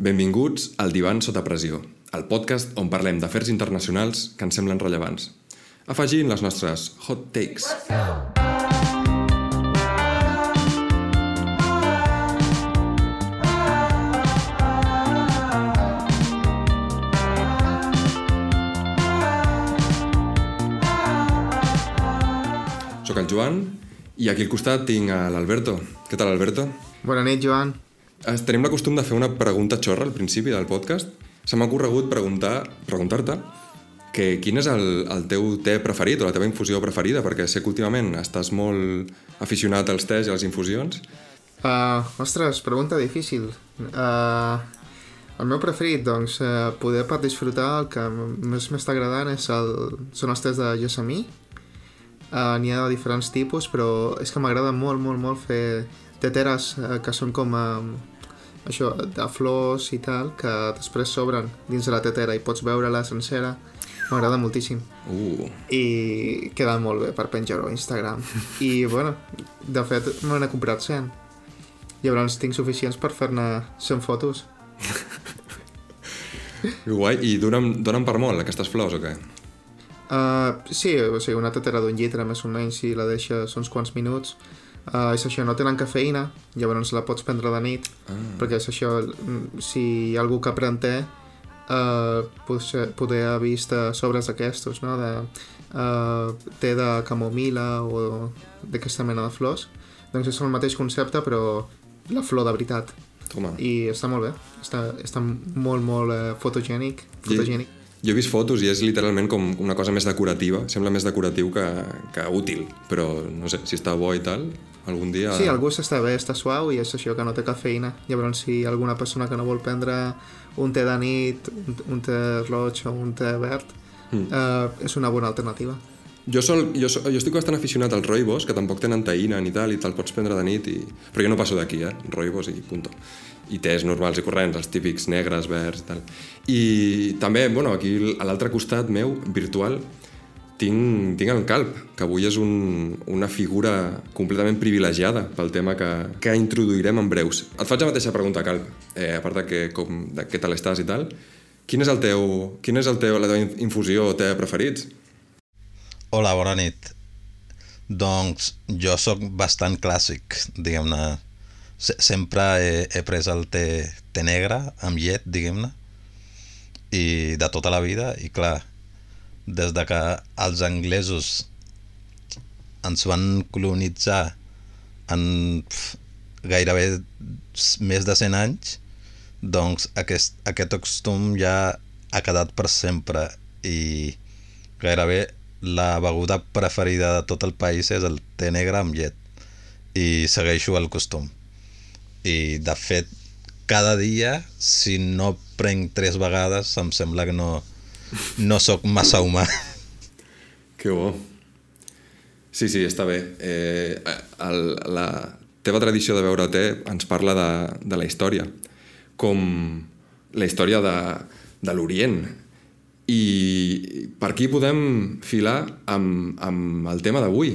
Benvinguts al Divan sota pressió, el podcast on parlem d'afers internacionals que ens semblen rellevants, afegint les nostres hot takes. Soc el Joan i aquí al costat tinc l'Alberto. Què tal, Alberto? Bona nit, Joan. Tenim la costum de fer una pregunta xorra al principi del podcast. Se m'ha corregut preguntar preguntar-te que quin és el, el teu te preferit o la teva infusió preferida, perquè sé que últimament estàs molt aficionat als tés i a les infusions. Uh, ostres, pregunta difícil. Uh, el meu preferit, doncs, uh, poder per disfrutar el que més m'està agradant és el, són els tés de Yosemite. Uh, N'hi ha de diferents tipus, però és que m'agrada molt, molt, molt fer teteres uh, que són com uh, això, de flors i tal, que després s'obren dins de la tetera i pots veure-la sencera. M'agrada moltíssim. Uh, i queda molt bé per penjar-ho a Instagram. I, bueno, de fet, me n'he comprat 100. Llavors tinc suficients per fer-ne 100 fotos. guai. I donen, donen per molt aquestes flors o què? Uh, sí, o sigui, una tetera d'un llitre més o menys si la deixes uns quants minuts. Uh, és això, no tenen cafeïna, llavors la pots prendre de nit, Ah. perquè és això, mm, si hi ha algú que pren té, uh, potser, poder ha vist uh, sobres d'aquestos, no? De, uh, té de camomila o d'aquesta mena de flors. Doncs és el mateix concepte, però la flor de veritat. Toma. I està molt bé, està, està molt, molt uh, fotogènic, fotogènic. Jo he vist fotos i és literalment com una cosa més decorativa, sembla més decoratiu que, que útil, però no sé, si està bo i tal, algun dia... Sí, el gust està bé, està suau i és això que no té cafeïna. Llavors, si alguna persona que no vol prendre un té de nit, un, un té roig o un té verd, mm. eh, és una bona alternativa. Jo, sol, jo, sol, jo estic bastant aficionat als roibos, que tampoc tenen taïna ni tal, i te'l pots prendre de nit, i... però jo no passo d'aquí, eh? Roibos i punto. I tés normals i corrents, els típics negres, verds i tal. I també, bueno, aquí a l'altre costat meu, virtual, tinc, tinc el Calp, que avui és un, una figura completament privilegiada pel tema que, que introduirem en breus. Et faig la mateixa pregunta, Calp, eh, a part de, que, com, de què tal estàs i tal. Quin és el teu, quin és el teu, la teva infusió o té preferits? Hola, bona nit. Doncs jo sóc bastant clàssic, diguem-ne. Se sempre he, he pres el té, té negre amb llet, diguem-ne, i de tota la vida, i clar, des de que els anglesos ens van colonitzar en pf, gairebé més de 100 anys, doncs aquest, aquest costum ja ha quedat per sempre i gairebé la beguda preferida de tot el país és el té negre amb llet. I segueixo el costum. I de fet cada dia si no prenc tres vegades em sembla que no, no sóc massa humà Que bo. Sí, sí, està bé. Eh, el, la teva tradició de beure té ens parla de, de la història, com la història de, de l'Orient. I per aquí podem filar amb, amb el tema d'avui.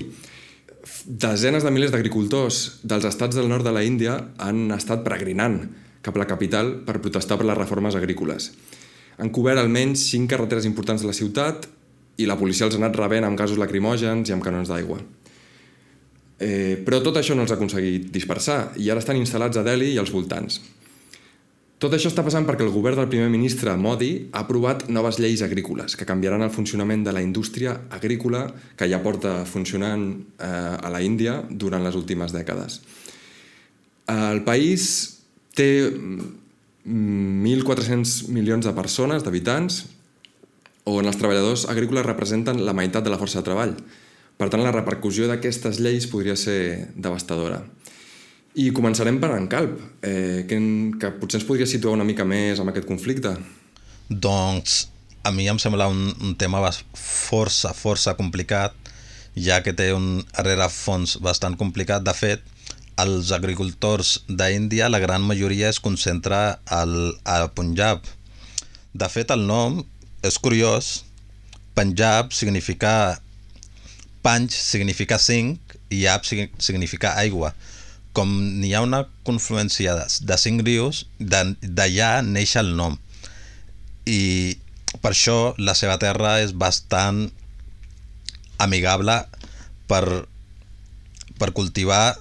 Desenes de milers d'agricultors dels estats del nord de la Índia han estat peregrinant cap a la capital per protestar per les reformes agrícoles. Han cobert almenys cinc carreteres importants de la ciutat i la policia els ha anat rebent amb gasos lacrimògens i amb canons d'aigua. Eh, però tot això no els ha aconseguit dispersar i ara estan instal·lats a Delhi i als voltants. Tot això està passant perquè el govern del primer ministre Modi ha aprovat noves lleis agrícoles que canviaran el funcionament de la indústria agrícola que ja porta funcionant eh, a la Índia durant les últimes dècades. El país té 1.400 milions de persones, d'habitants, on els treballadors agrícoles representen la meitat de la força de treball. Per tant, la repercussió d'aquestes lleis podria ser devastadora. I començarem per en Calp, eh, que, que potser ens podria situar una mica més amb aquest conflicte. Doncs a mi em sembla un, un tema força, força complicat, ja que té un rerefons bastant complicat. De fet, els agricultors d'Índia, la gran majoria es concentra al, al Punjab. De fet, el nom és curiós. Punjab significa... Panj significa cinc i Ab sig- significa aigua. com n'hi ha una confluència de, de cinc rius, d'allà neix el nom. I per això la seva terra és bastant amigable per, per cultivar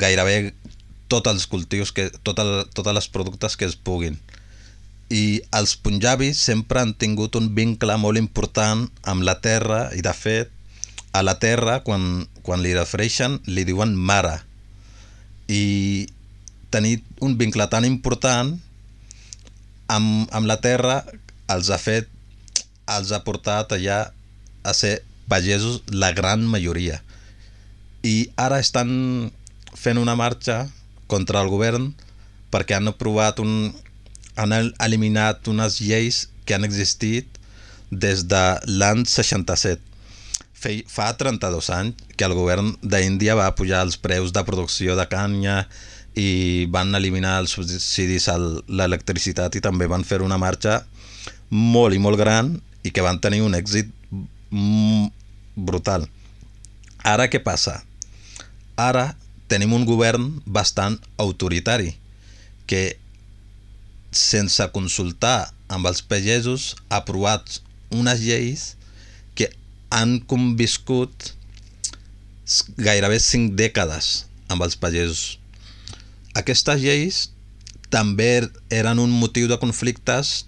gairebé tots els cultius, que, tot el, totes les productes que es puguin. I els punjabis sempre han tingut un vincle molt important amb la terra i de fet a la terra quan, quan li refereixen li diuen mare i tenir un vincle tan important amb, amb la terra els ha fet els ha portat allà a ser pagesos la gran majoria i ara estan fent una marxa contra el govern perquè han aprovat un, han eliminat unes lleis que han existit des de l'any 67 fa 32 anys que el govern d'Índia va pujar els preus de producció de canya i van eliminar els subsidis a l'electricitat i també van fer una marxa molt i molt gran i que van tenir un èxit brutal. Ara què passa? Ara tenim un govern bastant autoritari que sense consultar amb els pagesos ha aprovat unes lleis han conviscut gairebé cinc dècades amb els pagesos. Aquestes lleis també eren un motiu de conflictes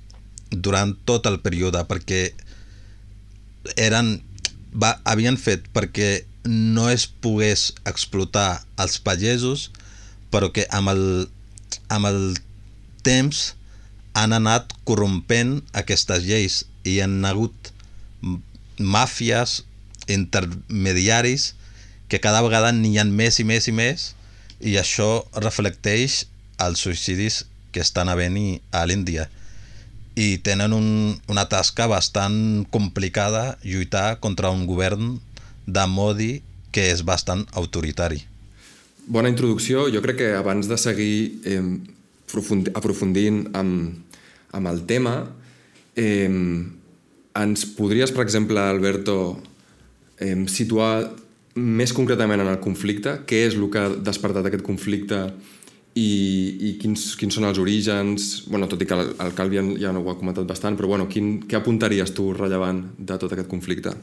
durant tot el període perquè eren, va, havien fet perquè no es pogués explotar els pagesos però que amb el, amb el temps han anat corrompent aquestes lleis i han hagut màfies, intermediaris, que cada vegada n'hi ha més i més i més i això reflecteix els suïcidis que estan havent a l'Índia. I tenen un, una tasca bastant complicada lluitar contra un govern de Modi que és bastant autoritari. Bona introducció. Jo crec que abans de seguir eh, aprofundint amb, amb el tema, eh, ens podries, per exemple, Alberto, eh, situar més concretament en el conflicte? Què és el que ha despertat aquest conflicte i, i quins, quins són els orígens? bueno, tot i que el, el Calvi ja no ho ha comentat bastant, però bueno, quin, què apuntaries tu rellevant de tot aquest conflicte?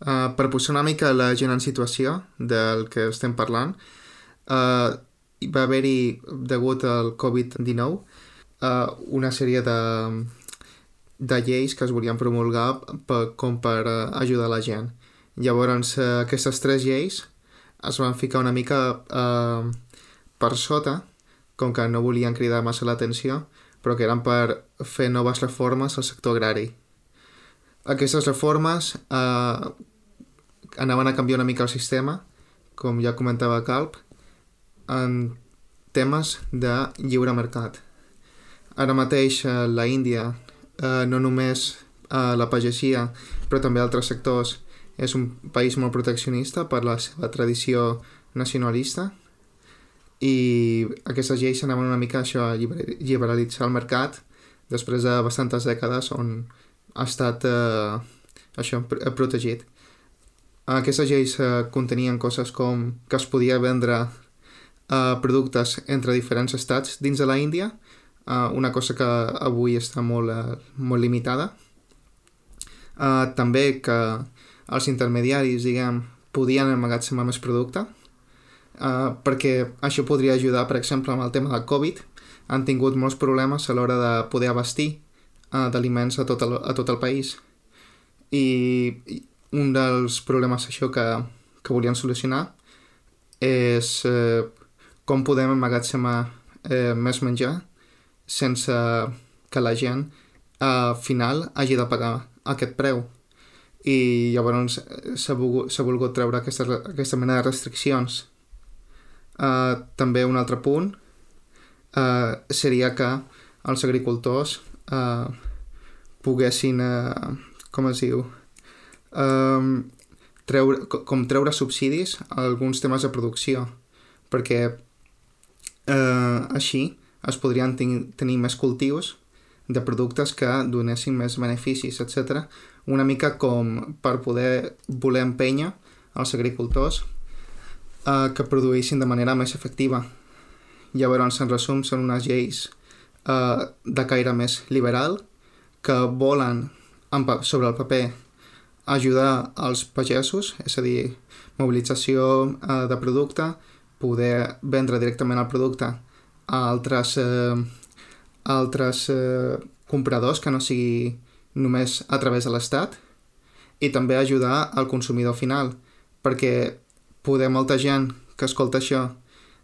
Uh, per posar una mica la gent en situació del que estem parlant, uh, va haver-hi, degut al Covid-19, uh, una sèrie de, de lleis que es volien promulgar per, com per uh, ajudar la gent. Llavors, uh, aquestes tres lleis es van ficar una mica uh, per sota, com que no volien cridar massa l'atenció, però que eren per fer noves reformes al sector agrari. Aquestes reformes uh, anaven a canviar una mica el sistema, com ja comentava Calp, en temes de lliure mercat. Ara mateix uh, la Índia eh, no només eh, la pagesia, però també altres sectors, és un país molt proteccionista per la seva tradició nacionalista i aquestes lleis anaven una mica això, a liberalitzar el mercat després de bastantes dècades on ha estat eh, això, protegit. Aquestes lleis eh, contenien coses com que es podia vendre eh, productes entre diferents estats dins de la Índia, uh, una cosa que avui està molt, uh, molt limitada. Uh, també que els intermediaris, diguem, podien emmagatzemar més producte, uh, perquè això podria ajudar, per exemple, amb el tema del Covid, han tingut molts problemes a l'hora de poder abastir uh, d'aliments a, tot el, a tot el país. I un dels problemes això que, que volien solucionar és eh, com podem emmagatzemar eh, més menjar sense que la gent al final hagi de pagar aquest preu i llavors s'ha volgut, volgut treure aquesta, aquesta mena de restriccions. Uh, també un altre punt uh, seria que els agricultors uh, poguessin, uh, com es diu, um, treure, com treure subsidis a alguns temes de producció, perquè uh, així es podrien tenir més cultius de productes que donessin més beneficis, etc. Una mica com per poder voler empènyer els agricultors eh, que produïssin de manera més efectiva. Llavors, en resum, són unes lleis eh, de caire més liberal que volen, sobre el paper, ajudar els pagesos, és a dir, mobilització eh, de producte, poder vendre directament el producte a altres, eh, altres eh, compradors que no sigui només a través de l'Estat i també ajudar al consumidor final perquè poder molta gent que escolta això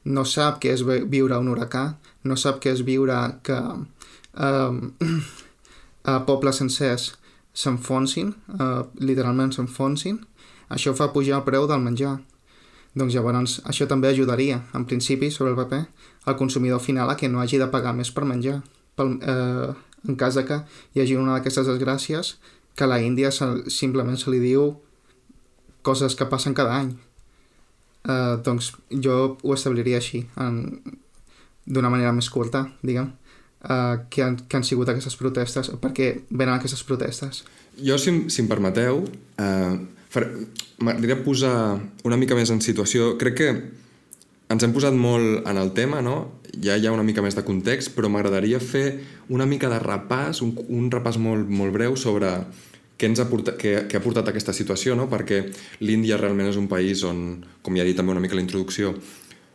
no sap què és viure un huracà, no sap què és viure que eh, a pobles sencers s'enfonsin, eh, literalment s'enfonsin, això fa pujar el preu del menjar. Doncs llavors això també ajudaria, en principi, sobre el paper, al consumidor final a que no hagi de pagar més per menjar. Pel, eh, en cas de que hi hagi una d'aquestes desgràcies, que a la Índia se, simplement se li diu coses que passen cada any. Eh, doncs jo ho establiria així, d'una manera més curta, diguem uh, que, han, que han sigut aquestes protestes, o per què venen aquestes protestes? Jo, si, si em permeteu, uh, m'agradaria posar una mica més en situació... Crec que ens hem posat molt en el tema, no? Ja hi ha una mica més de context, però m'agradaria fer una mica de repàs, un, un repàs molt, molt breu sobre què, ens ha portat, què, què ha portat aquesta situació, no? perquè l'Índia realment és un país on, com ja he dit també una mica a la introducció,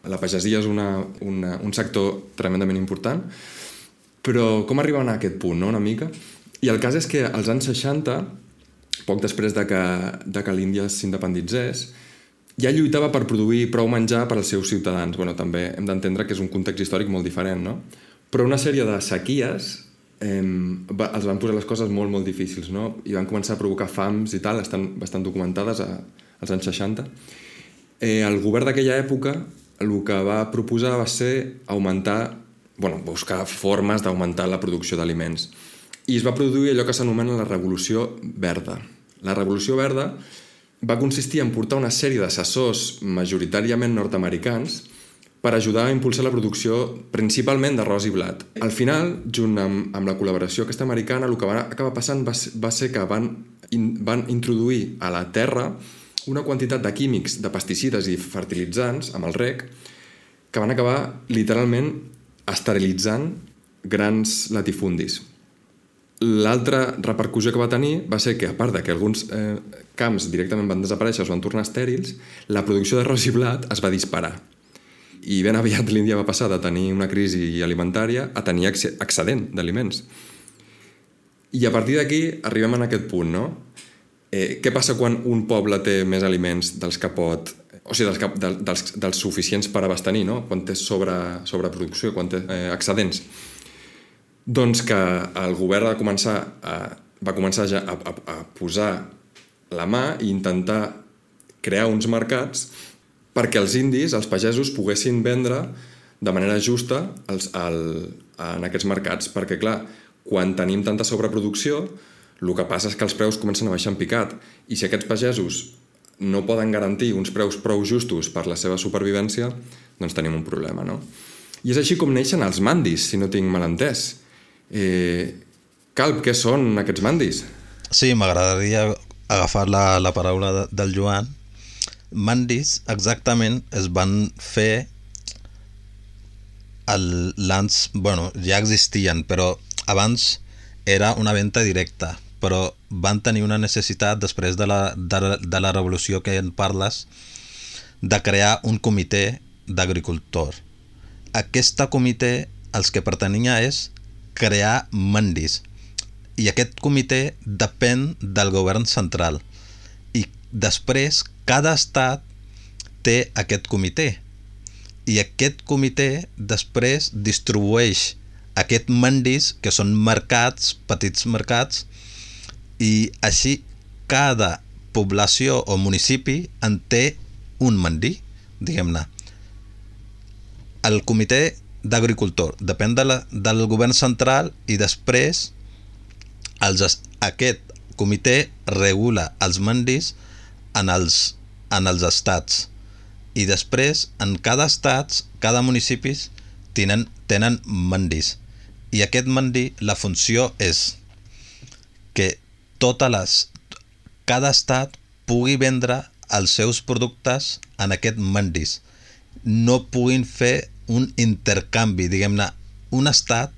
la pagesia és una, una, un sector tremendament important, però com arribaven a aquest punt, no?, una mica? I el cas és que als anys 60, poc després de que, de que l'Índia s'independitzés, ja lluitava per produir prou menjar per als seus ciutadans. Bueno, també hem d'entendre que és un context històric molt diferent, no? Però una sèrie de sequies eh, va, els van posar les coses molt, molt difícils, no? I van començar a provocar fams i tal, estan bastant documentades a, als anys 60. Eh, el govern d'aquella època el que va proposar va ser augmentar bueno, buscar formes d'augmentar la producció d'aliments. I es va produir allò que s'anomena la Revolució Verda. La Revolució Verda va consistir en portar una sèrie d'assessors majoritàriament nord-americans per ajudar a impulsar la producció principalment d'arròs i blat. Al final, junt amb, amb la col·laboració aquesta americana, el que va acabar passant va, va ser que van, in, van introduir a la terra una quantitat de químics, de pesticides i fertilitzants amb el rec que van acabar literalment esterilitzant grans latifundis. L'altra repercussió que va tenir va ser que, a part de que alguns eh, camps directament van desaparèixer, es van tornar estèrils, la producció d'arròs i blat es va disparar. I ben aviat l'Índia va passar de tenir una crisi alimentària a tenir excedent d'aliments. I a partir d'aquí arribem en aquest punt, no? Eh, què passa quan un poble té més aliments dels que pot o sigui, dels, del, dels, dels suficients per abastenir, no? quan té sobre, sobreproducció, quan té eh, excedents. Doncs que el govern va començar a, va començar ja a, a, a posar la mà i intentar crear uns mercats perquè els indis, els pagesos, poguessin vendre de manera justa els, el, en aquests mercats, perquè, clar, quan tenim tanta sobreproducció, el que passa és que els preus comencen a baixar en picat, i si aquests pagesos no poden garantir uns preus prou justos per la seva supervivència, doncs tenim un problema, no? I és així com neixen els mandis, si no tinc mal entès. Eh, Calp, què són aquests mandis? Sí, m'agradaria agafar la, la paraula de, del Joan. Mandis exactament es van fer l'ans... Bueno, ja existien, però abans era una venda directa però van tenir una necessitat després de la, de, de la revolució que en parles de crear un comitè d'agricultor. Aquesta comitè els que pertanyia és crear mandis. I aquest comitè depèn del govern central. I després cada estat té aquest comitè. I aquest comitè després distribueix aquest mandis que són mercats, petits mercats i així cada població o municipi en té un mandí, diguem-ne. El comitè d'agricultor depèn de la, del govern central i després els, aquest comitè regula els mandis en els, en els estats i després en cada estat, cada municipi tenen, tenen mandis i aquest mandi la funció és que totes les, cada estat pugui vendre els seus productes en aquest mandis. No puguin fer un intercanvi, diguem-ne, un estat,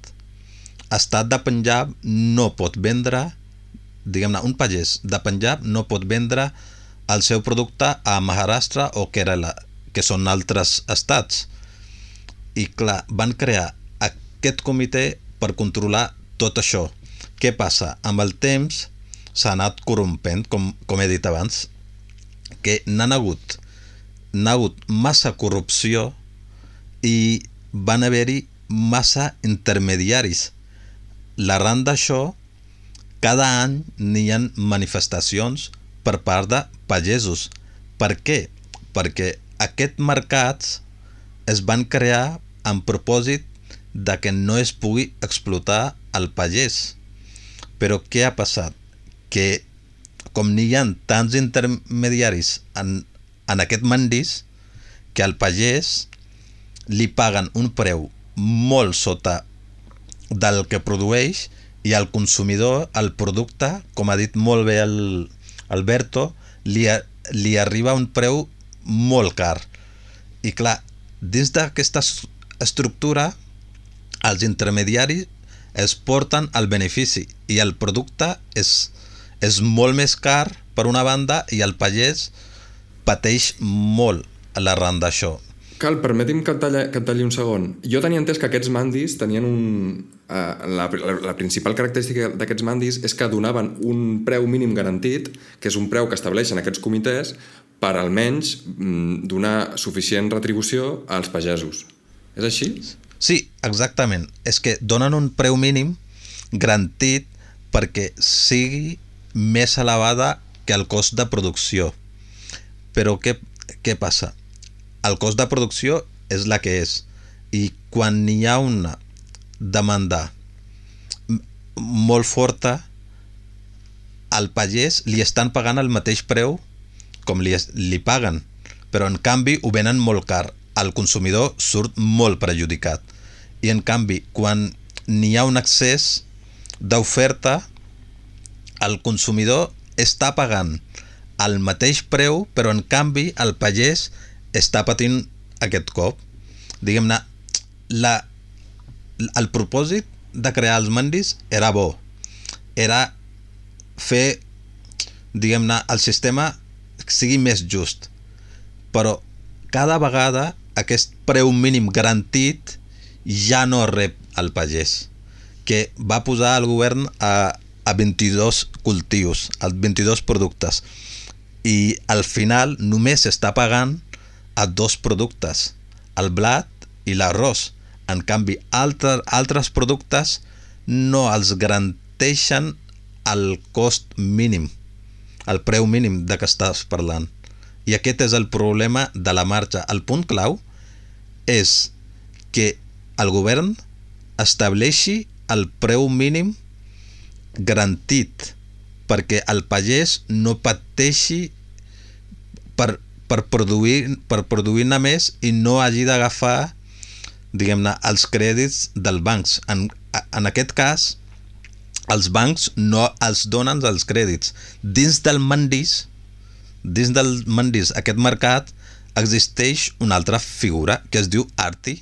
estat de Punjab no pot vendre, diguem-ne, un pagès de Punjab no pot vendre el seu producte a Maharashtra o Kerala, que són altres estats. I clar, van crear aquest comitè per controlar tot això. Què passa? Amb el temps s'ha anat corrompent, com, com he dit abans, que n'han hagut, n'ha hagut massa corrupció i van haver-hi massa intermediaris. L'arran d'això, cada any n'hi ha manifestacions per part de pagesos. Per què? Perquè aquests mercats es van crear amb propòsit de que no es pugui explotar el pagès. Però què ha passat? Que com n'hi ha tants intermediaris en, en aquest mandís, que al pagès li paguen un preu molt sota del que produeix i al consumidor el producte, com ha dit molt bé el Alberto, li, li arriba un preu molt car. I clar, dins d'aquesta estructura, els intermediaris es porten el benefici i el producte és, és molt més car per una banda i el pagès pateix molt a l'arran d'això. Cal, permeti'm que et, talli, que et talli un segon. Jo tenia entès que aquests mandis tenien un... Uh, la, la, la principal característica d'aquests mandis és que donaven un preu mínim garantit, que és un preu que estableixen aquests comitès, per almenys mm, donar suficient retribució als pagesos. És així? Sí, exactament. És que donen un preu mínim garantit perquè sigui més elevada que el cost de producció. Però què, què passa? el cost de producció és la que és i quan hi ha una demanda molt forta al pagès li estan pagant el mateix preu com li, li paguen però en canvi ho venen molt car el consumidor surt molt perjudicat i en canvi quan n'hi ha un excés d'oferta el consumidor està pagant el mateix preu però en canvi el pagès està patint aquest cop. Diguem-ne, la, el propòsit de crear els mandis era bo. Era fer, diguem-ne, el sistema sigui més just. Però cada vegada aquest preu mínim garantit ja no rep el pagès, que va posar el govern a, a 22 cultius, als 22 productes. I al final només s'està pagant a dos productes, el blat i l'arròs. En canvi, altre, altres productes no els garanteixen el cost mínim, el preu mínim de què estàs parlant. I aquest és el problema de la marxa. El punt clau és que el govern estableixi el preu mínim garantit perquè el pagès no pateixi per per produir, per produir més i no hagi d'agafar diguem-ne, els crèdits dels bancs. En, en aquest cas, els bancs no els donen els crèdits. Dins del mandis, dins del mandis, aquest mercat, existeix una altra figura que es diu Arti.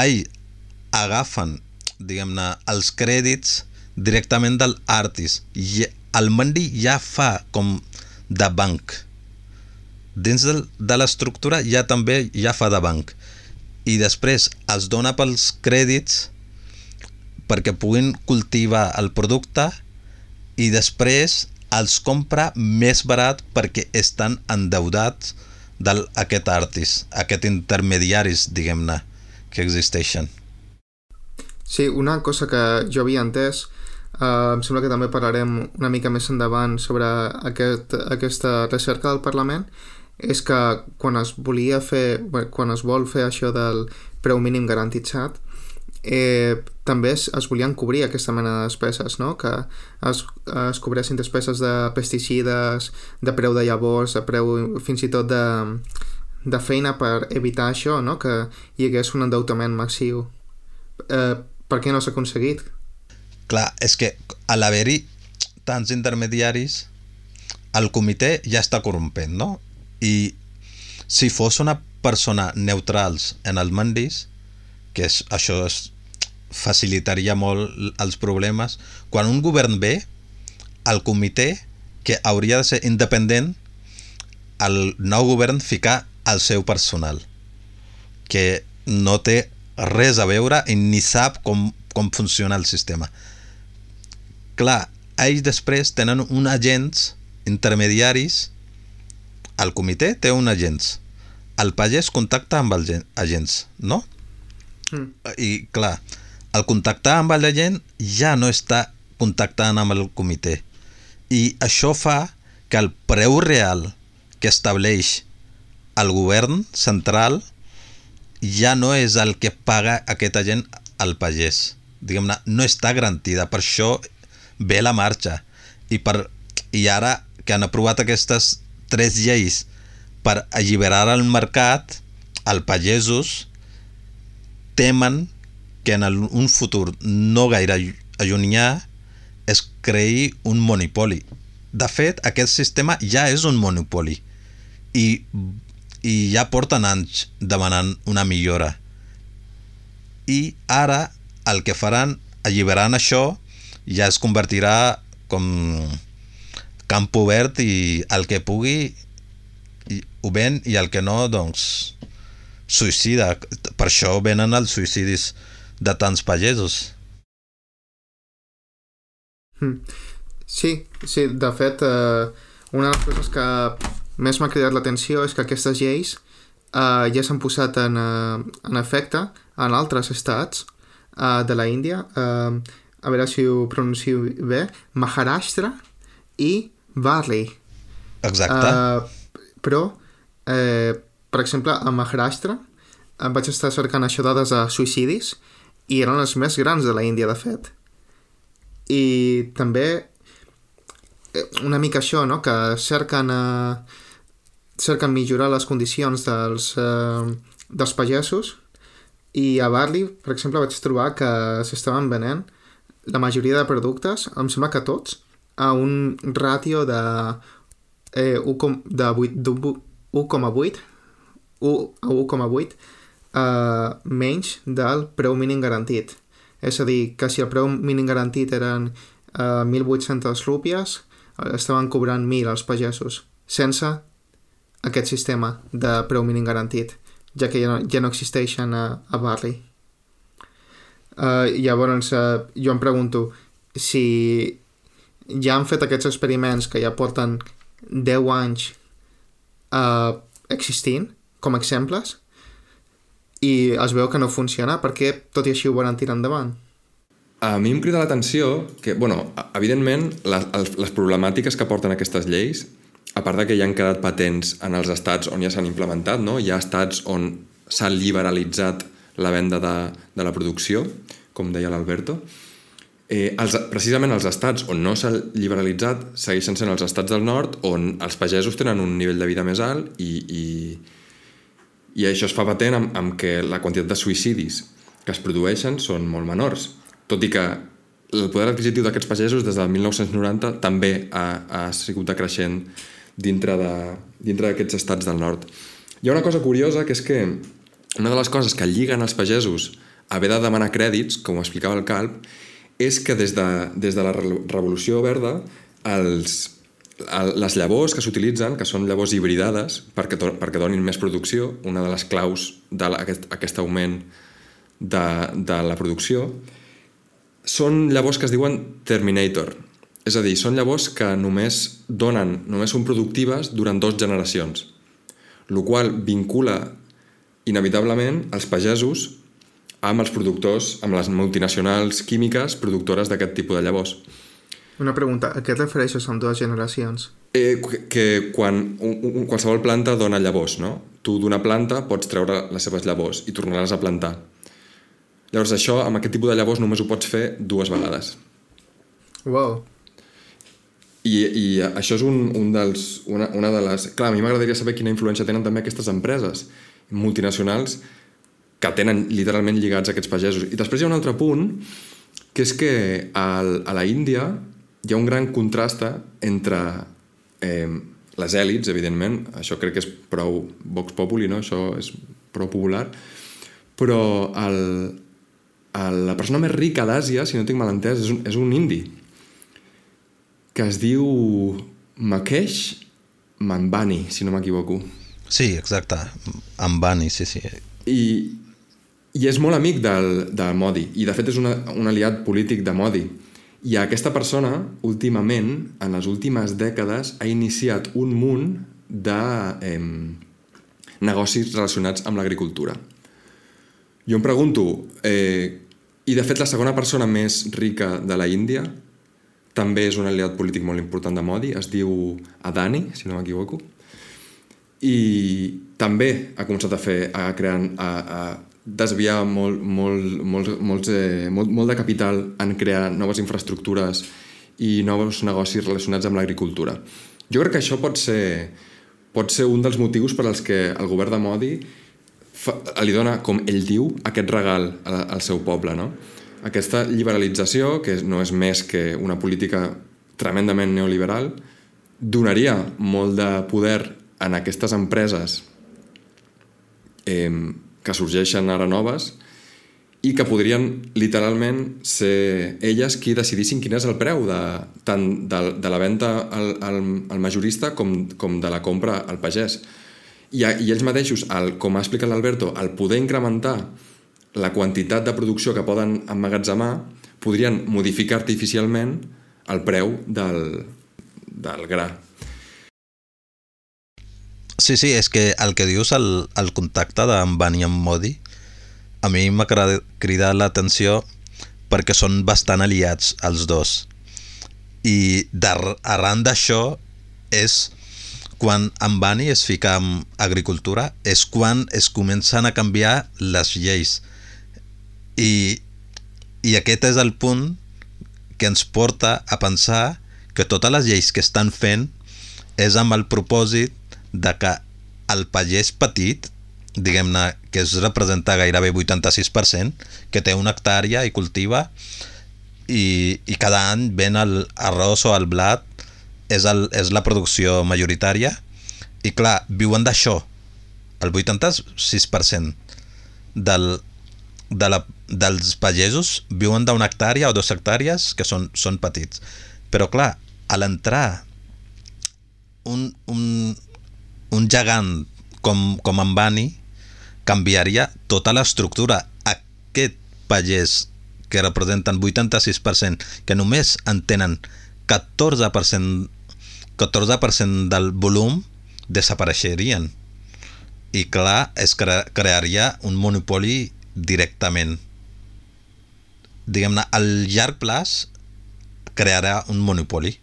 Ell agafen, diguem-ne, els crèdits directament del Artis. I el mandi ja fa com de banc dins de, de l'estructura ja també ja fa de banc i després els dona pels crèdits perquè puguin cultivar el producte i després els compra més barat perquè estan endeudats d'aquest artis, aquest intermediaris, diguem-ne, que existeixen. Sí, una cosa que jo havia entès, uh, em sembla que també parlarem una mica més endavant sobre aquest, aquesta recerca del Parlament, és que quan es volia fer, quan es vol fer això del preu mínim garantitzat, eh, també es, es volien cobrir aquesta mena de despeses, no? que es, es cobressin despeses de pesticides, de preu de llavors, de preu fins i tot de, de feina per evitar això, no? que hi hagués un endeutament massiu. Eh, per què no s'ha aconseguit? Clar, és que a l'haver-hi tants intermediaris el comitè ja està corrompent, no? I si fos una persona neutrals en el mandis, que és, això és, facilitaria molt els problemes, quan un govern ve, el comitè, que hauria de ser independent, el nou govern ficar el seu personal, que no té res a veure i ni sap com, com funciona el sistema. Clar, ells després tenen un agents intermediaris, el comitè té un agents, el pagès contacta amb els agents, no? Mm. I clar, el contactar amb la gent ja no està contactant amb el comitè. I això fa que el preu real que estableix el govern central ja no és el que paga aquesta gent al pagès. Diguem-ne, no està garantida. Per això ve la marxa. I, per, I ara que han aprovat aquestes tres lleis per alliberar el mercat, els pagesos temen que en el, un futur no gaire allunyà es creï un monopoli. De fet, aquest sistema ja és un monopoli i, i ja porten anys demanant una millora. I ara el que faran alliberant això ja es convertirà com camp obert i el que pugui i, ho ven i el que no, doncs suïcida. Per això venen els suïcidis de tants pagesos. Mm. Sí, sí, de fet, eh, una de les coses que més m'ha cridat l'atenció és que aquestes lleis eh, ja s'han posat en, eh, en efecte en altres estats eh, de la Índia, eh, a veure si ho pronuncio bé, Maharashtra i Varli. Exacte. Uh, però, eh, per exemple, a Maharashtra em vaig estar cercant això dades de suïcidis i eren les més grans de la Índia, de fet. I també eh, una mica això, no?, que cerquen, eh, cerquen millorar les condicions dels, eh, dels pagesos i a Barley, per exemple, vaig trobar que s'estaven venent la majoria de productes, em sembla que tots, a un ràtio de eh, 1, de 8, 1,8 1 a 1,8 eh, menys del preu mínim garantit. És a dir, que si el preu mínim garantit eren eh, 1.800 rúpies, estaven cobrant 1.000 els pagesos, sense aquest sistema de preu mínim garantit, ja que ja no, ja no existeixen a, a Barley. Uh, llavors, uh, jo em pregunto si ja han fet aquests experiments que ja porten 10 anys uh, existint com a exemples i es veu que no funciona perquè tot i així ho volen tirar endavant a mi em crida l'atenció que, bueno, evidentment, les, les problemàtiques que porten aquestes lleis, a part de que ja han quedat patents en els estats on ja s'han implementat, no? hi ha estats on s'ha liberalitzat la venda de, de la producció, com deia l'Alberto, eh, els, precisament els estats on no s'ha liberalitzat segueixen sent els estats del nord on els pagesos tenen un nivell de vida més alt i, i, i això es fa patent amb, amb que la quantitat de suïcidis que es produeixen són molt menors tot i que el poder adquisitiu d'aquests pagesos des del 1990 també ha, ha sigut decreixent dintre d'aquests de, estats del nord. Hi ha una cosa curiosa que és que una de les coses que lliguen els pagesos a haver de demanar crèdits, com ho explicava el Calp, és que des de, des de la Revolució Verda els, les llavors que s'utilitzen, que són llavors hibridades perquè, perquè donin més producció, una de les claus d'aquest aquest augment de, de la producció, són llavors que es diuen Terminator. És a dir, són llavors que només donen, només són productives durant dues generacions, el qual vincula inevitablement els pagesos amb els productors, amb les multinacionals químiques productores d'aquest tipus de llavors. Una pregunta, a què et refereixes amb dues generacions? Eh, que quan un, un, qualsevol planta dona llavors, no? Tu d'una planta pots treure les seves llavors i tornaràs a plantar. Llavors això, amb aquest tipus de llavors, només ho pots fer dues vegades. Wow. I, i això és un, un dels, una, una de les... Clar, a mi m'agradaria saber quina influència tenen també aquestes empreses multinacionals que tenen literalment lligats aquests pagesos. I després hi ha un altre punt, que és que al, a la Índia hi ha un gran contrast entre eh, les èlits, evidentment, això crec que és prou Vox Populi, no? això és prou popular, però el, el, la persona més rica d'Àsia, si no tinc mal entès, és un, és un indi, que es diu Makesh Manbani, si no m'equivoco. Sí, exacte. Ambani, sí, sí. I, i és molt amic del, de Modi, i de fet és una, un aliat polític de Modi. I aquesta persona, últimament, en les últimes dècades, ha iniciat un munt de eh, negocis relacionats amb l'agricultura. Jo em pregunto, eh, i de fet la segona persona més rica de la Índia també és un aliat polític molt important de Modi, es diu Adani, si no m'equivoco, i també ha començat a fer, a crear, a, a desviar molt, molt, molt, molt, eh, molt, molt de capital en crear noves infraestructures i nous negocis relacionats amb l'agricultura. Jo crec que això pot ser, pot ser un dels motius per als que el govern de Modi fa, li dona, com ell diu, aquest regal al seu poble, no? Aquesta liberalització, que no és més que una política tremendament neoliberal, donaria molt de poder en aquestes empreses eh, que sorgeixen ara noves i que podrien literalment ser elles qui decidissin quin és el preu de, tant de, de la venda al, al, al majorista com, com de la compra al pagès. I, i ells mateixos, el, com ha explicat l'Alberto, el poder incrementar la quantitat de producció que poden emmagatzemar, podrien modificar artificialment el preu del, del gra. Sí, sí, és que el que dius, el, el contacte d'en Bani amb Modi, a mi m'ha cridat l'atenció perquè són bastant aliats els dos. I arran d'això és quan en Bani es fica en agricultura, és quan es comencen a canviar les lleis i, I aquest és el punt que ens porta a pensar que totes les lleis que estan fent és amb el propòsit de que el pagès petit, diguem-ne, que es representa gairebé 86%, que té una hectàrea i cultiva, i, i cada any ven el arròs o el blat, és, el, és la producció majoritària, i clar, viuen d'això. El 86% del, de la, dels pagesos viuen d'una hectàrea o dues hectàrees que són, són petits. Però clar, a l'entrar un, un, un gegant com, com en Bani canviaria tota l'estructura. Aquest pagès que representen 86%, que només en tenen 14%, 14 del volum, desapareixerien. I clar, es cre crearia un monopoli directament. Diguem-ne, al llarg plaç crearà un monopoli.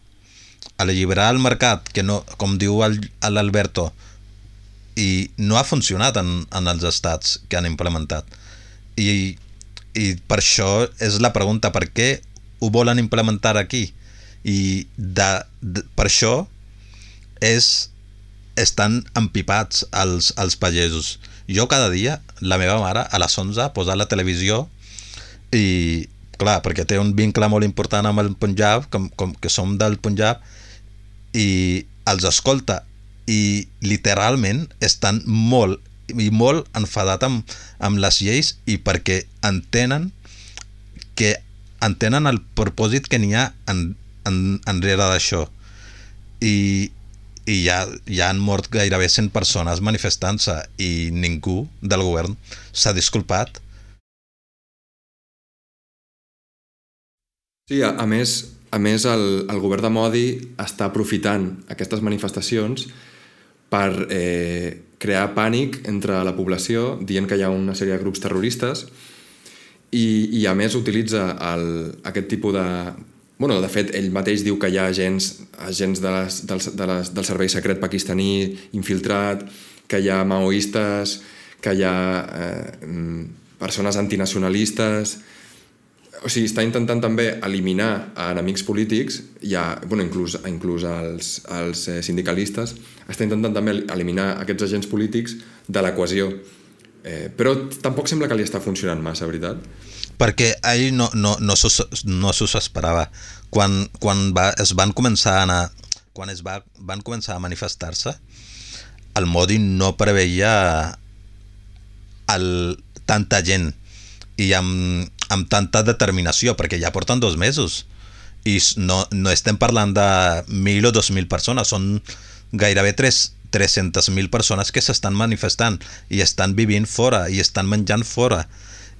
Alliberar el mercat, que no, com diu l'Alberto, i no ha funcionat en, en els estats que han implementat. I, I per això és la pregunta, per què ho volen implementar aquí? I de, de, per això és, estan empipats els, els pagesos jo cada dia, la meva mare, a les 11, posa la televisió i, clar, perquè té un vincle molt important amb el Punjab, com, com que som del Punjab, i els escolta i literalment estan molt i molt enfadat amb, amb les lleis i perquè entenen que entenen el propòsit que n'hi ha en, en, enrere d'això i, i ja, ja han mort gairebé 100 persones manifestant-se i ningú del govern s'ha disculpat. Sí, a, a més, a més el, el govern de Modi està aprofitant aquestes manifestacions per eh, crear pànic entre la població, dient que hi ha una sèrie de grups terroristes i, i a més utilitza el, aquest tipus de bueno, de fet, ell mateix diu que hi ha agents, agents de les, del, de les, del servei secret pakistaní infiltrat, que hi ha maoistes, que hi ha eh, persones antinacionalistes... O sigui, està intentant també eliminar a enemics polítics, i a, bueno, inclús, inclús als, als eh, sindicalistes, està intentant també eliminar aquests agents polítics de l'equació. Eh, però tampoc sembla que li està funcionant massa, veritat? perquè ell no, no, no, no s'ho esperava. Quan, quan va, es van començar a anar, quan es va, van començar a manifestar-se, el Modi no preveia el, tanta gent i amb, amb tanta determinació, perquè ja porten dos mesos i no, no estem parlant de 1.000 o 2.000 persones, són gairebé 3, 300.000 persones que s'estan manifestant i estan vivint fora i estan menjant fora.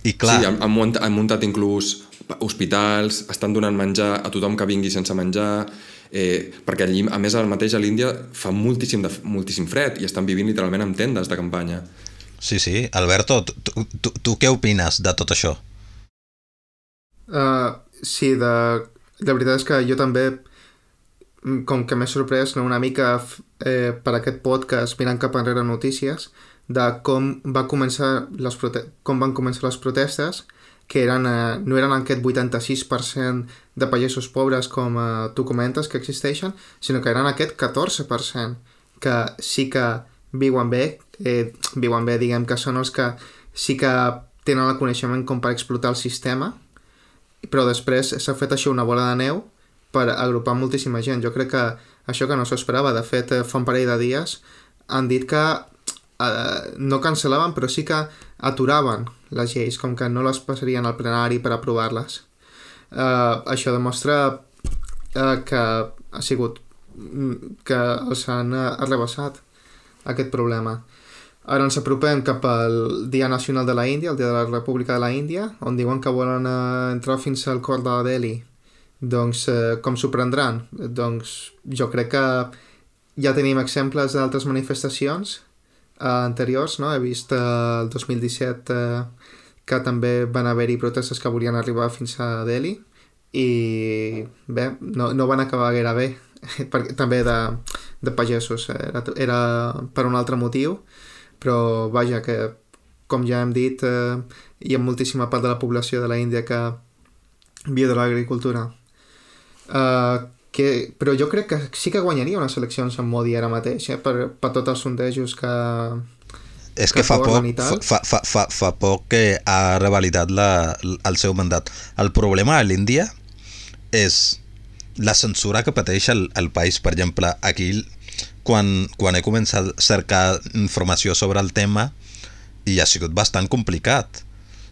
I clar... Sí, han, han, muntat, han muntat inclús hospitals, estan donant menjar a tothom que vingui sense menjar, eh, perquè allí, a més, al mateix a l'Índia fa moltíssim, de, moltíssim fred i estan vivint literalment amb tendes de campanya. Sí, sí. Alberto, tu, tu, tu què opines de tot això? Uh, sí, de, la veritat és que jo també mm, com que m'he sorprès no, una mica eh, per aquest podcast mirant cap enrere notícies de com, va començar les com van començar les protestes que eren, eh, no eren aquest 86% de pagesos pobres com eh, tu comentes que existeixen, sinó que eren aquest 14% que sí que viuen bé, eh, viuen bé, diguem que són els que sí que tenen el coneixement com per explotar el sistema, però després s'ha fet això una bola de neu per agrupar moltíssima gent. Jo crec que això que no s'ho esperava. De fet, eh, fa un parell de dies han dit que eh, no cancel·laven, però sí que aturaven les lleis, com que no les passarien al plenari per aprovar-les. Eh, això demostra eh, que ha sigut mm, que els han eh, arrebassat aquest problema. Ara ens apropem cap al Dia Nacional de la Índia, el Dia de la República de la Índia, on diuen que volen eh, entrar fins al cor de Delhi. Doncs eh, com s'ho prendran? Doncs jo crec que ja tenim exemples d'altres manifestacions eh, anteriors, no? He vist eh, el 2017 eh, que també van haver-hi protestes que volien arribar fins a Delhi i bé, no, no van acabar gaire bé perquè, també de, de pagesos era, era per un altre motiu però vaja que com ja hem dit eh, hi ha moltíssima part de la població de la Índia que viu de l'agricultura eh, que, però jo crec que sí que guanyaria unes eleccions amb Modi ara mateix eh, per, per tots els sondejos que és que, que fa poc, fa, fa, fa, fa poc que ha revalidat la, el seu mandat. El problema a l'Índia és la censura que pateix el, el país. Per exemple, aquí quan, quan he començat a cercar informació sobre el tema i ha sigut bastant complicat.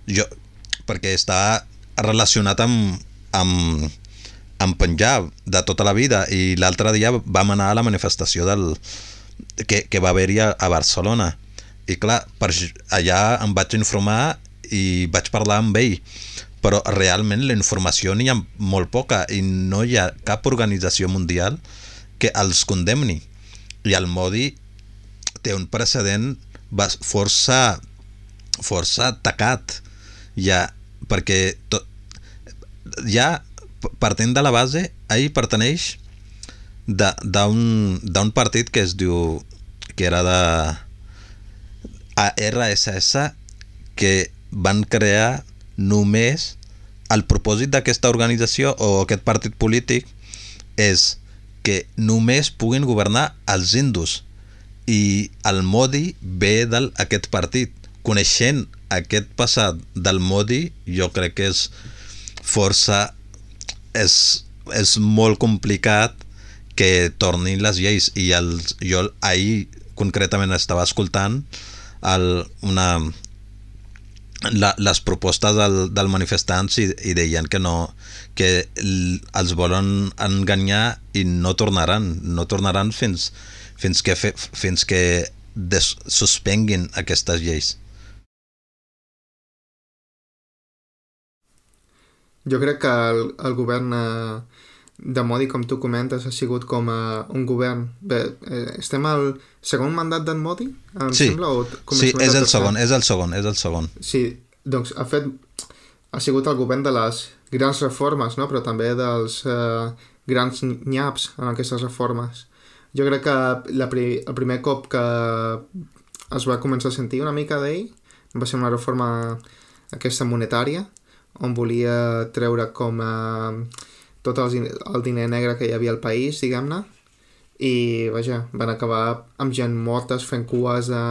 Jo, perquè està relacionat amb, amb, amb Punjab de tota la vida i l'altre dia vam anar a la manifestació del, que, que va haver-hi a, a Barcelona. I clar, per allà em vaig informar i vaig parlar amb ell però realment la informació n'hi ha molt poca i no hi ha cap organització mundial que els condemni i el Modi té un precedent força força tacat ja perquè to, ja partint de la base ell perteneix d'un partit que es diu que era de RSS que van crear només el propòsit d'aquesta organització o aquest partit polític és que només puguin governar els hindus i el Modi ve d'aquest partit. Coneixent aquest passat del Modi, jo crec que és força... és, és molt complicat que tornin les lleis i els, jo ahir concretament estava escoltant el, una, la, les propostes del, del manifestants i, i deien que no que els volen enganyar i no tornaran no tornaran fins, fins que, fe, fins que des, suspenguin aquestes lleis Jo crec que el, el govern eh, de Modi, com tu comentes, ha sigut com a un govern... Bé, eh, estem al segon mandat d'en Modi, em sí. sembla? O sí, és el segon, és el segon, és el segon. Sí, doncs ha fet... Ha sigut el govern de les grans reformes, no? però també dels eh, grans nyaps en aquestes reformes. Jo crec que la pri el primer cop que es va començar a sentir una mica d'ell va ser una reforma aquesta monetària, on volia treure com a... Eh, tot el, el diner negre que hi havia al país, diguem-ne, i vaja, van acabar amb gent mortes fent cues de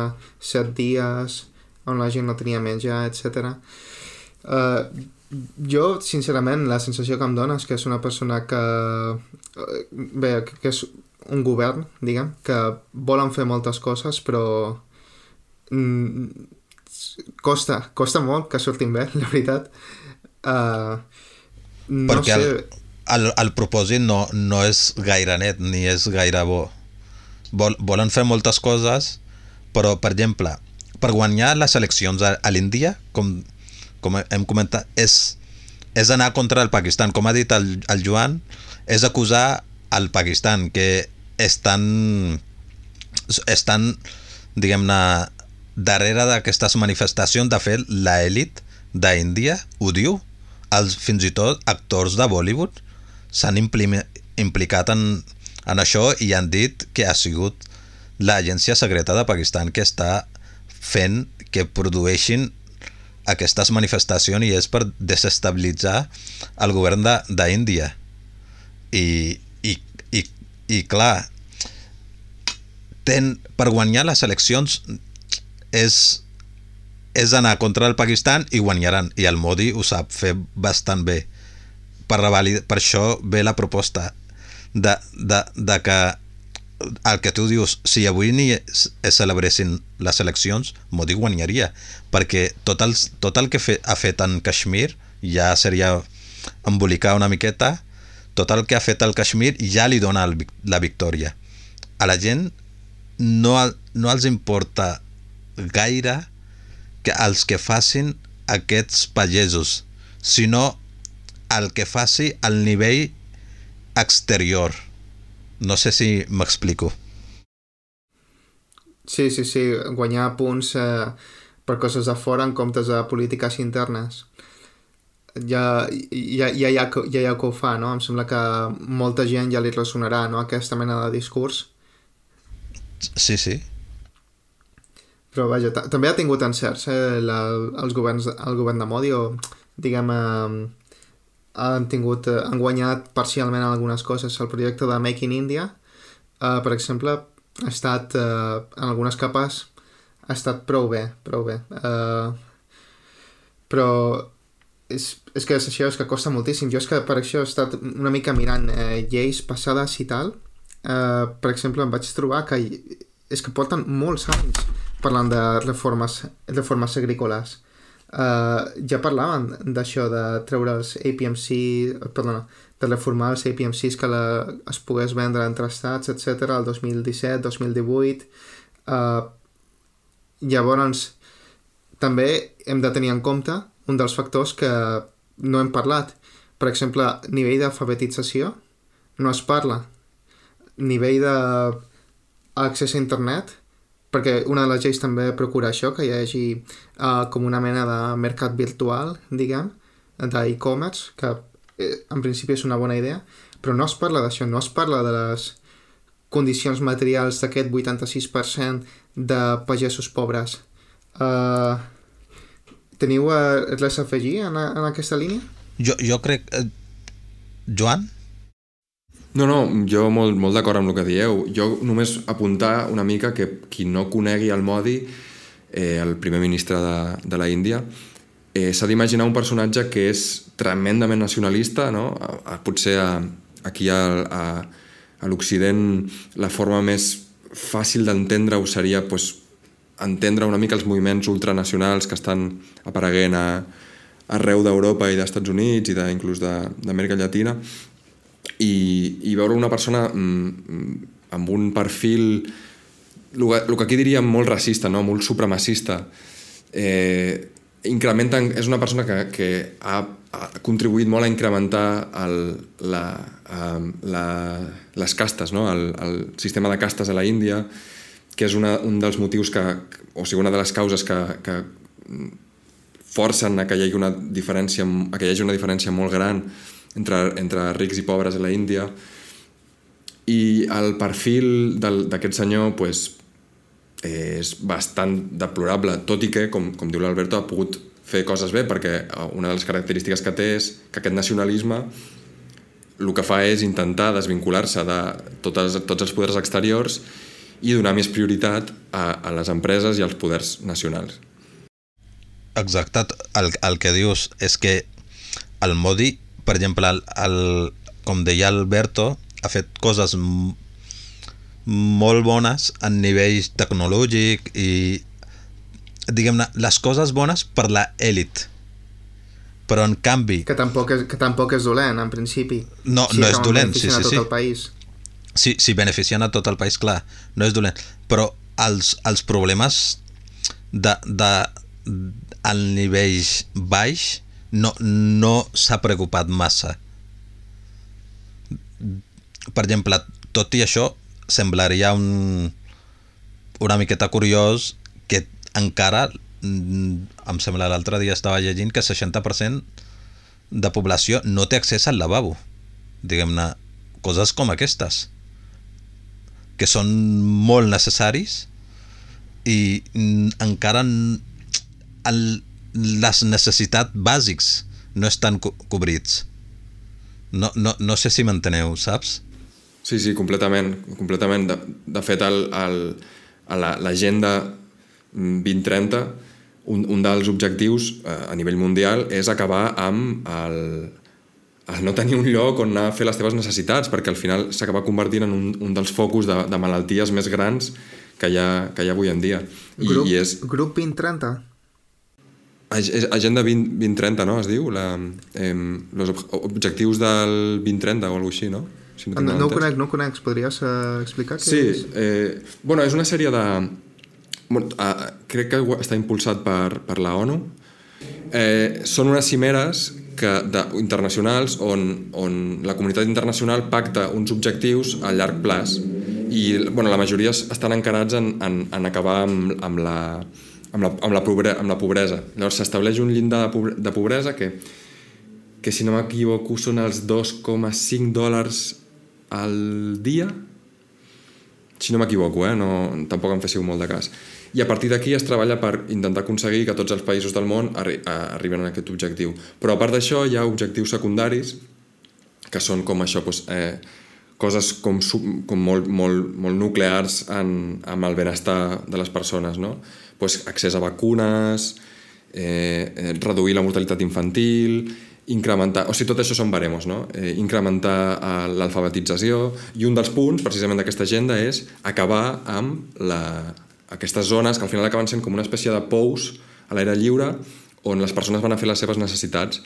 set dies on la gent no tenia menjar, etc. Uh, jo, sincerament, la sensació que em dona és que és una persona que... Uh, bé, que és un govern, diguem, que volen fer moltes coses, però mm, costa, costa molt que surtin bé, la veritat. Uh, no Perquè sé... el, el, el propòsit no, no és gaire net ni és gaire bo. Vol, volen fer moltes coses, però, per exemple, per guanyar les eleccions a, a l'Índia, com, com hem comentat, és, és anar contra el Pakistan. Com ha dit el, el Joan, és acusar al Pakistan que estan, estan diguem-ne, darrere d'aquestes manifestacions. De fet, l'elit d'Índia ho diu. Els, fins i tot actors de Bollywood s'han implicat en, en això i han dit que ha sigut l'agència secreta de Pakistan que està fent que produeixin aquestes manifestacions i és per desestabilitzar el govern d'Índia. I, i, i, i clar, ten, per guanyar les eleccions és, és anar contra el Pakistan i guanyaran. I el Modi ho sap fer bastant bé. Per, per això ve la proposta de, de, de que el que tu dius, si avui ni es celebressin les eleccions, Modi guanyaria, perquè tot el, tot el que fe, ha fet en Kashmir ja seria embolicar una miqueta, tot el que ha fet el Kashmir ja li dona el, la victòria. A la gent no, no els importa gaire que els que facin aquests pagesos, sinó el que faci al nivell exterior. No sé si m'explico. Sí, sí, sí, guanyar punts eh, per coses de fora en comptes de polítiques internes. Ja, ja, ja, ja, ja, ja que ho fa, no? Em sembla que molta gent ja li ressonarà, no?, aquesta mena de discurs. Sí, sí. Però vaja, també ha tingut encerts eh, la, els governs, el govern de Modi o, diguem, eh, han tingut, eh, han guanyat parcialment algunes coses. El projecte de Make in India, eh, per exemple, ha estat, eh, en algunes capes, ha estat prou bé, prou bé. Eh, però és, és que és això, és que costa moltíssim. Jo és que per això he estat una mica mirant eh, lleis passades i tal. Eh, per exemple, em vaig trobar que és que porten molts anys parlant de reformes, reformes agrícoles. Uh, ja parlaven d'això, de treure els APMC, perdona, de reformar els APMCs que la, es pogués vendre entre estats, etc. el 2017, 2018. Uh, llavors, també hem de tenir en compte un dels factors que no hem parlat. Per exemple, nivell d'alfabetització no es parla. Nivell d'accés a internet perquè una de les lleis també procura això, que hi hagi uh, com una mena de mercat virtual, diguem, d'e-commerce, que eh, en principi és una bona idea, però no es parla d'això, no es parla de les condicions materials d'aquest 86% de pagesos pobres. Uh, teniu uh, res a afegir en, en aquesta línia? Jo, jo crec... Eh, Joan? No, no, jo molt, molt d'acord amb el que dieu. Jo només apuntar una mica que qui no conegui el Modi, eh, el primer ministre de, de la Índia, eh, s'ha d'imaginar un personatge que és tremendament nacionalista, no? A, a, potser a, aquí a, a, a l'Occident la forma més fàcil d'entendre-ho seria pues, entendre una mica els moviments ultranacionals que estan apareguent a, arreu d'Europa i d'Estats Units i de, inclús d'Amèrica Llatina i, i veure una persona mm, amb un perfil el, que aquí diríem molt racista, no? molt supremacista eh, incrementa, és una persona que, que ha, ha contribuït molt a incrementar el, la, la, les castes, no? el, el sistema de castes a la Índia, que és una, un dels motius que, o sigui, una de les causes que, que forcen a que hi hagi una diferència, que hi hagi una diferència molt gran entre, entre rics i pobres a la Índia i el perfil d'aquest senyor pues, és bastant deplorable, tot i que, com, com diu l'Alberto, ha pogut fer coses bé, perquè una de les característiques que té és que aquest nacionalisme el que fa és intentar desvincular-se de totes, tots els poders exteriors i donar més prioritat a, a les empreses i als poders nacionals. Exacte, el, el que dius és que el Modi per exemple, el, el, com deia Alberto, ha fet coses molt bones a nivell tecnològic i diguem-ne, les coses bones per la elit però en canvi Que tampoc és, que tampoc és dolent, en principi. No, Si no és dolent, sí, sí, a tot sí. el país. si, si beneficien a tot el país, clar, no és dolent, però els, els problemes de, de, al nivell baix no, no s'ha preocupat massa. Per exemple, tot i això, semblaria un, una miqueta curiós que encara, mm, em sembla l'altre dia estava llegint que 60% de població no té accés al lavabo. Diguem-ne, coses com aquestes que són molt necessaris i mm, encara el, les necessitats bàsics no estan co cobrits. No, no, no sé si m'enteneu, saps? Sí, sí, completament. completament. De, de fet, el, el, a la- l'agenda 2030, un, un dels objectius eh, a nivell mundial és acabar amb el, el no tenir un lloc on anar a fer les teves necessitats, perquè al final s'acaba convertint en un, un dels focus de, de malalties més grans que hi ha, que hi ha avui en dia. I, Grup, i és grup 2030? Agenda 20, 2030, no? Es diu? La, eh, los ob objectius del 2030 o alguna així, no? Si No, tinc no, mal ho conec, no ho conec. Podries uh, explicar què Sí, és? eh, bueno, és una sèrie de... Bueno, eh, crec que està impulsat per, per la ONU. Eh, són unes cimeres que, de, internacionals on, on la comunitat internacional pacta uns objectius a llarg plaç i bueno, la majoria es- estan encarats en, en, en acabar amb, amb, la, amb, la, amb, la pobre, amb la pobresa. Llavors s'estableix un llindar de, pobre, de pobresa que, que si no m'equivoco són els 2,5 dòlars al dia si no m'equivoco, eh? no, tampoc em féssiu molt de cas. I a partir d'aquí es treballa per intentar aconseguir que tots els països del món arri a- arriben a aquest objectiu. Però a part d'això hi ha objectius secundaris que són com això, doncs, eh, coses com, com molt, molt, molt nuclears en, amb el benestar de les persones, no? Pues, accés a vacunes, eh, eh, reduir la mortalitat infantil, incrementar... O sigui, tot això són baremos, no? Eh, incrementar eh, l'alfabetització i un dels punts, precisament d'aquesta agenda, és acabar amb la, aquestes zones que al final acaben sent com una espècie de pous a l'aire lliure on les persones van a fer les seves necessitats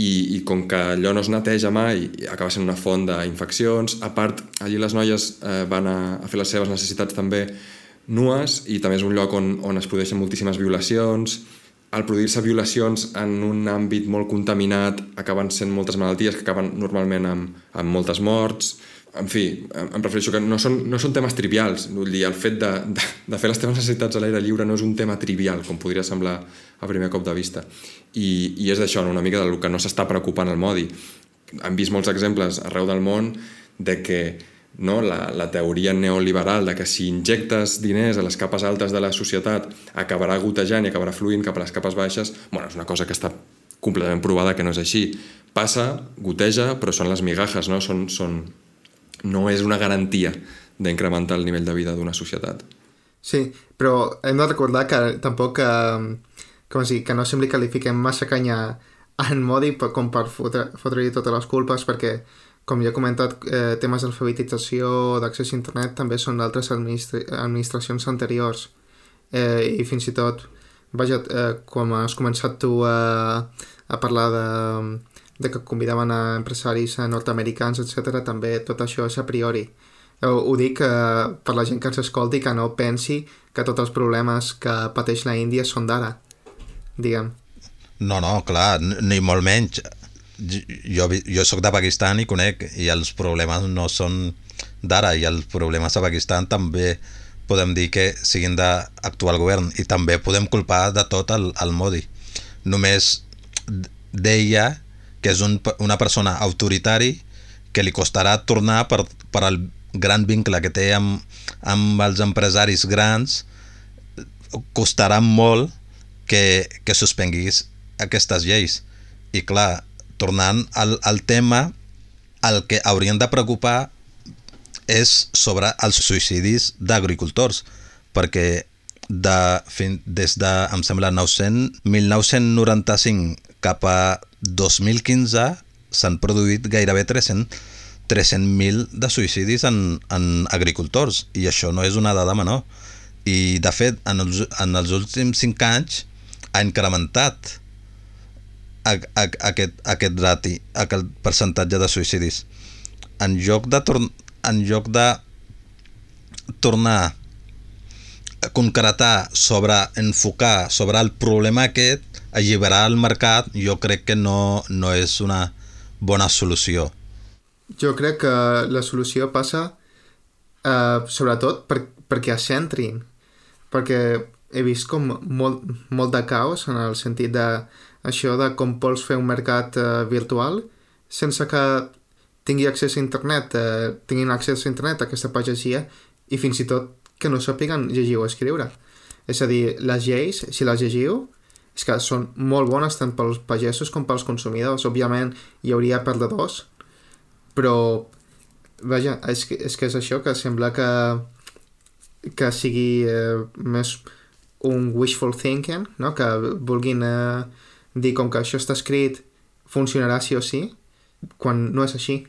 i, i com que allò no es neteja mai acaba sent una font d'infeccions a part, allí les noies eh, van a, a fer les seves necessitats també nues i també és un lloc on, on es produeixen moltíssimes violacions al produir-se violacions en un àmbit molt contaminat acaben sent moltes malalties que acaben normalment amb, amb moltes morts en fi, em refereixo que no són, no són temes trivials. Vull dir, el fet de, de, de fer les teves necessitats a l'aire lliure no és un tema trivial, com podria semblar a primer cop de vista. I, i és d'això, una mica del que no s'està preocupant el Modi. Hem vist molts exemples arreu del món de que no, la, la teoria neoliberal de que si injectes diners a les capes altes de la societat acabarà gotejant i acabarà fluint cap a les capes baixes, bueno, és una cosa que està completament provada que no és així. Passa, goteja, però són les migajes, no? Són, són, no és una garantia d'incrementar el nivell de vida d'una societat. Sí, però hem de recordar que tampoc que, com es diu, que no sembli que li fiquem massa canya en Modi com per fotre- fotre-li totes les culpes perquè, com ja he comentat, eh, temes d'alfabetització, d'accés a internet també són d'altres administra administracions anteriors eh, i fins i tot vaja, eh, com has començat tu a, a parlar de, de que convidaven a empresaris eh, nord-americans, etc. també tot això és a priori ho, ho dic eh, per la gent que ens escolti que no pensi que tots els problemes que pateix la Índia són d'ara diguem No, no, clar, ni molt menys. Jo, jo sóc de Pakistan i conec, i els problemes no són d'ara, i els problemes a Pakistan també podem dir que siguin d'actual govern, i també podem culpar de tot el, el Modi. Només deia que és un, una persona autoritari que li costarà tornar per, per el gran vincle que té amb, amb els empresaris grans, costarà molt que, que suspenguis aquestes lleis. I clar, tornant al, al tema, el que haurien de preocupar és sobre els suïcidis d'agricultors, perquè de, fin, des de, em sembla, 900, 1995 cap a 2015 s'han produït gairebé 300, 300.000 de suïcidis en, en agricultors i això no és una dada menor. I de fet en els, en els últims 5 anys ha incrementat a, a, a aquest, aquest rati, aquest percentatge de suïcidis. En lloc de tor en lloc de tornar a concretar sobre enfocar sobre el problema aquest alliberar el mercat jo crec que no, no és una bona solució. Jo crec que la solució passa eh, sobretot per, perquè es centrin perquè he vist com molt, molt de caos en el sentit de això de com vols fer un mercat eh, virtual sense que tingui accés a internet, eh, tinguin accés a internet a aquesta pagesia i fins i tot que no sàpiguen llegir o escriure. És a dir, les lleis, si les llegiu, és que són molt bones tant pels pagesos com pels consumidors. Òbviament hi hauria perdedors, però vaja, és que, és que és això que sembla que que sigui eh, més un wishful thinking, no? que vulguin eh, dir com que això està escrit funcionarà sí o sí, quan no és així.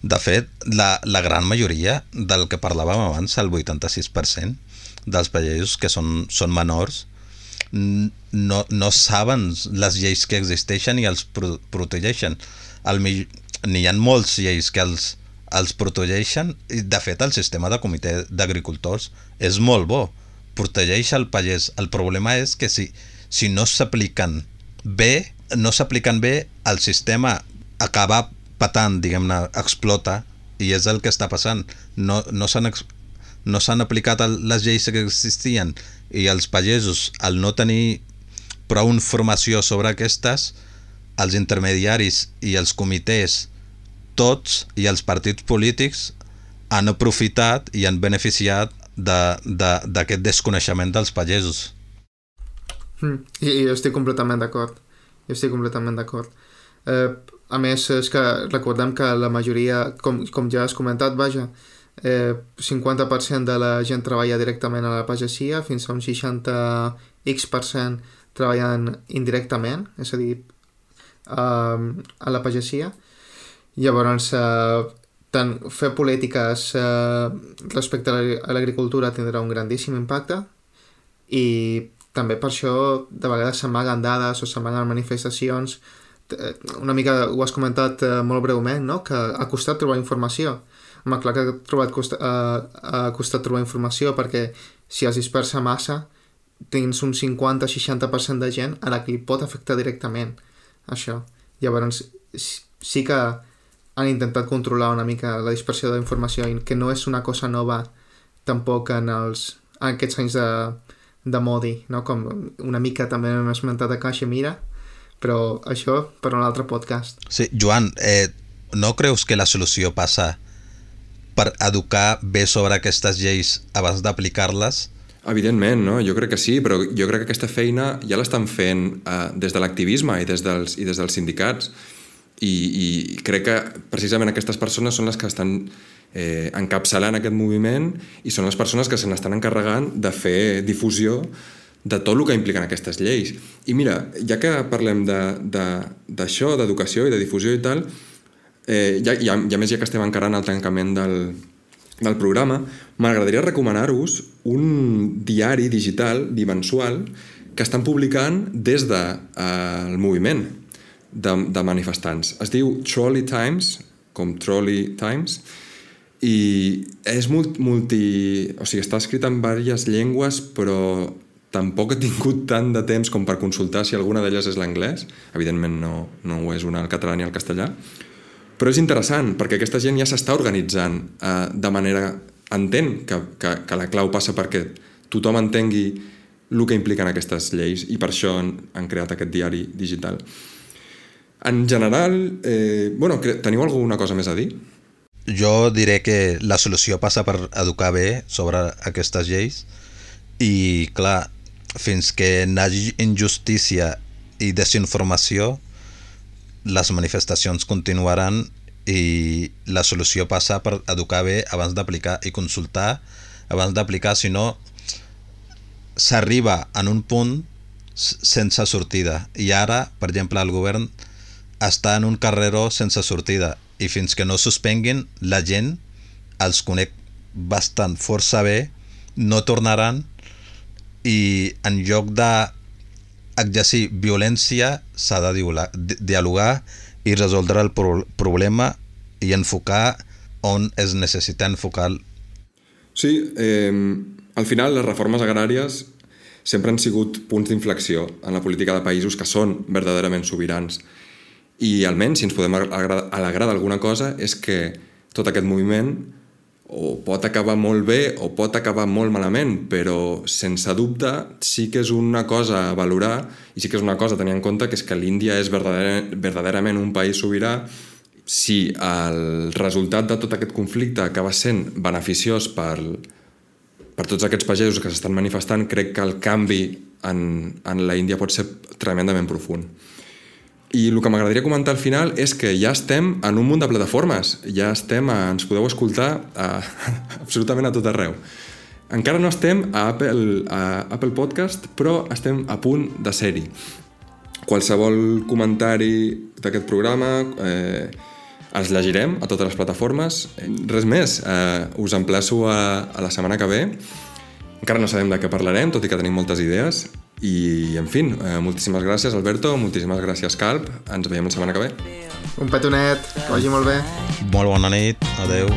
De fet, la, la gran majoria del que parlàvem abans, el 86% dels pagesos que són, són menors, no, no saben les lleis que existeixen i els pro protegeixen. N'hi ha molts lleis que els, els protegeixen i de fet el sistema de comitè d'agricultors és molt bo, protegeix el pagès. El problema és que si, si no s'apliquen bé, no s'apliquen bé, el sistema acaba patant, diguem-ne, explota i és el que està passant. No, no s'han no s'han aplicat les lleis que existien i els pagesos, al no tenir prou informació sobre aquestes, els intermediaris i els comitès, tots i els partits polítics han aprofitat i han beneficiat d'aquest de, de, desconeixement dels pagesos. Mm, i, I estic completament d'acord. Estic completament d'acord. Eh, a més, és que recordem que la majoria, com, com ja has comentat, vaja, eh, 50% de la gent treballa directament a la pagesia, fins a un 60x% treballen indirectament, és a dir, eh, a la pagesia. Llavors, eh, tant fer polítiques eh, respecte a l'agricultura tindrà un grandíssim impacte i també per això de vegades s'amaguen dades o s'amaguen manifestacions Eh, una mica ho has comentat eh, molt breument, no? que ha costat trobar informació. Home, clar que ha, trobat costa, eh, ha costat trobar informació perquè si es dispersa massa tens un 50-60% de gent a la que li pot afectar directament això. Llavors sí que han intentat controlar una mica la dispersió d'informació que no és una cosa nova tampoc en, els, en aquests anys de, de Modi, no? com una mica també hem esmentat a Caixa Mira, però això per un altre podcast. Sí, Joan, eh, no creus que la solució passa per educar bé sobre aquestes lleis abans d'aplicar-les? Evidentment, no? jo crec que sí, però jo crec que aquesta feina ja l'estan fent eh, des de l'activisme i, des dels, i des dels sindicats i, i crec que precisament aquestes persones són les que estan eh, encapçalant aquest moviment i són les persones que se n'estan encarregant de fer difusió de tot el que impliquen aquestes lleis. I mira, ja que parlem d'això, de, d'educació i de difusió i tal, eh, ja, i, a, i a més ja que estem encarant el tancament del, del programa, m'agradaria recomanar-vos un diari digital bimensual que estan publicant des del de, eh, moviment de, de manifestants. Es diu Trolley Times, com Trolley Times, i és multi... O sigui, està escrit en diverses llengües, però tampoc he tingut tant de temps com per consultar si alguna d'elles és l'anglès. Evidentment no, no ho és una al català ni al castellà. Però és interessant, perquè aquesta gent ja s'està organitzant eh, de manera... Entén que, que, que la clau passa perquè tothom entengui el que impliquen aquestes lleis i per això han, han creat aquest diari digital. En general, eh, bueno, teniu alguna cosa més a dir? Jo diré que la solució passa per educar bé sobre aquestes lleis i, clar, fins que n'hagi injustícia i desinformació, les manifestacions continuaran i la solució passa per educar bé abans d'aplicar i consultar abans d'aplicar, si no s'arriba en un punt sense sortida. I ara, per exemple, el govern està en un carreró sense sortida i fins que no suspenguin, la gent els conec bastant força bé, no tornaran i en lloc de exercir violència s'ha de dialogar, i resoldre el pro problema i enfocar on es necessita enfocar. Sí, eh, al final les reformes agràries sempre han sigut punts d'inflexió en la política de països que són verdaderament sobirans. I almenys, si ens podem alegrar d'alguna cosa, és que tot aquest moviment o pot acabar molt bé o pot acabar molt malament, però sense dubte sí que és una cosa a valorar i sí que és una cosa a tenir en compte que és que l'Índia és verdader, verdaderament un país sobirà si el resultat de tot aquest conflicte acaba sent beneficiós per, per tots aquests pagesos que s'estan manifestant, crec que el canvi en, en la Índia pot ser tremendament profund. I el que m'agradaria comentar al final és que ja estem en un munt de plataformes, ja estem, a, ens podeu escoltar a, absolutament a tot arreu. Encara no estem a Apple, a Apple Podcast, però estem a punt de ser-hi. Qualsevol comentari d'aquest programa eh, els llegirem a totes les plataformes. Res més, eh, us emplaço a, a la setmana que ve. Encara no sabem de què parlarem, tot i que tenim moltes idees, i, en fi, eh, moltíssimes gràcies, Alberto, moltíssimes gràcies, Calp. Ens veiem la setmana que ve. Un petonet, que vagi molt bé. Molt bona nit, adeu.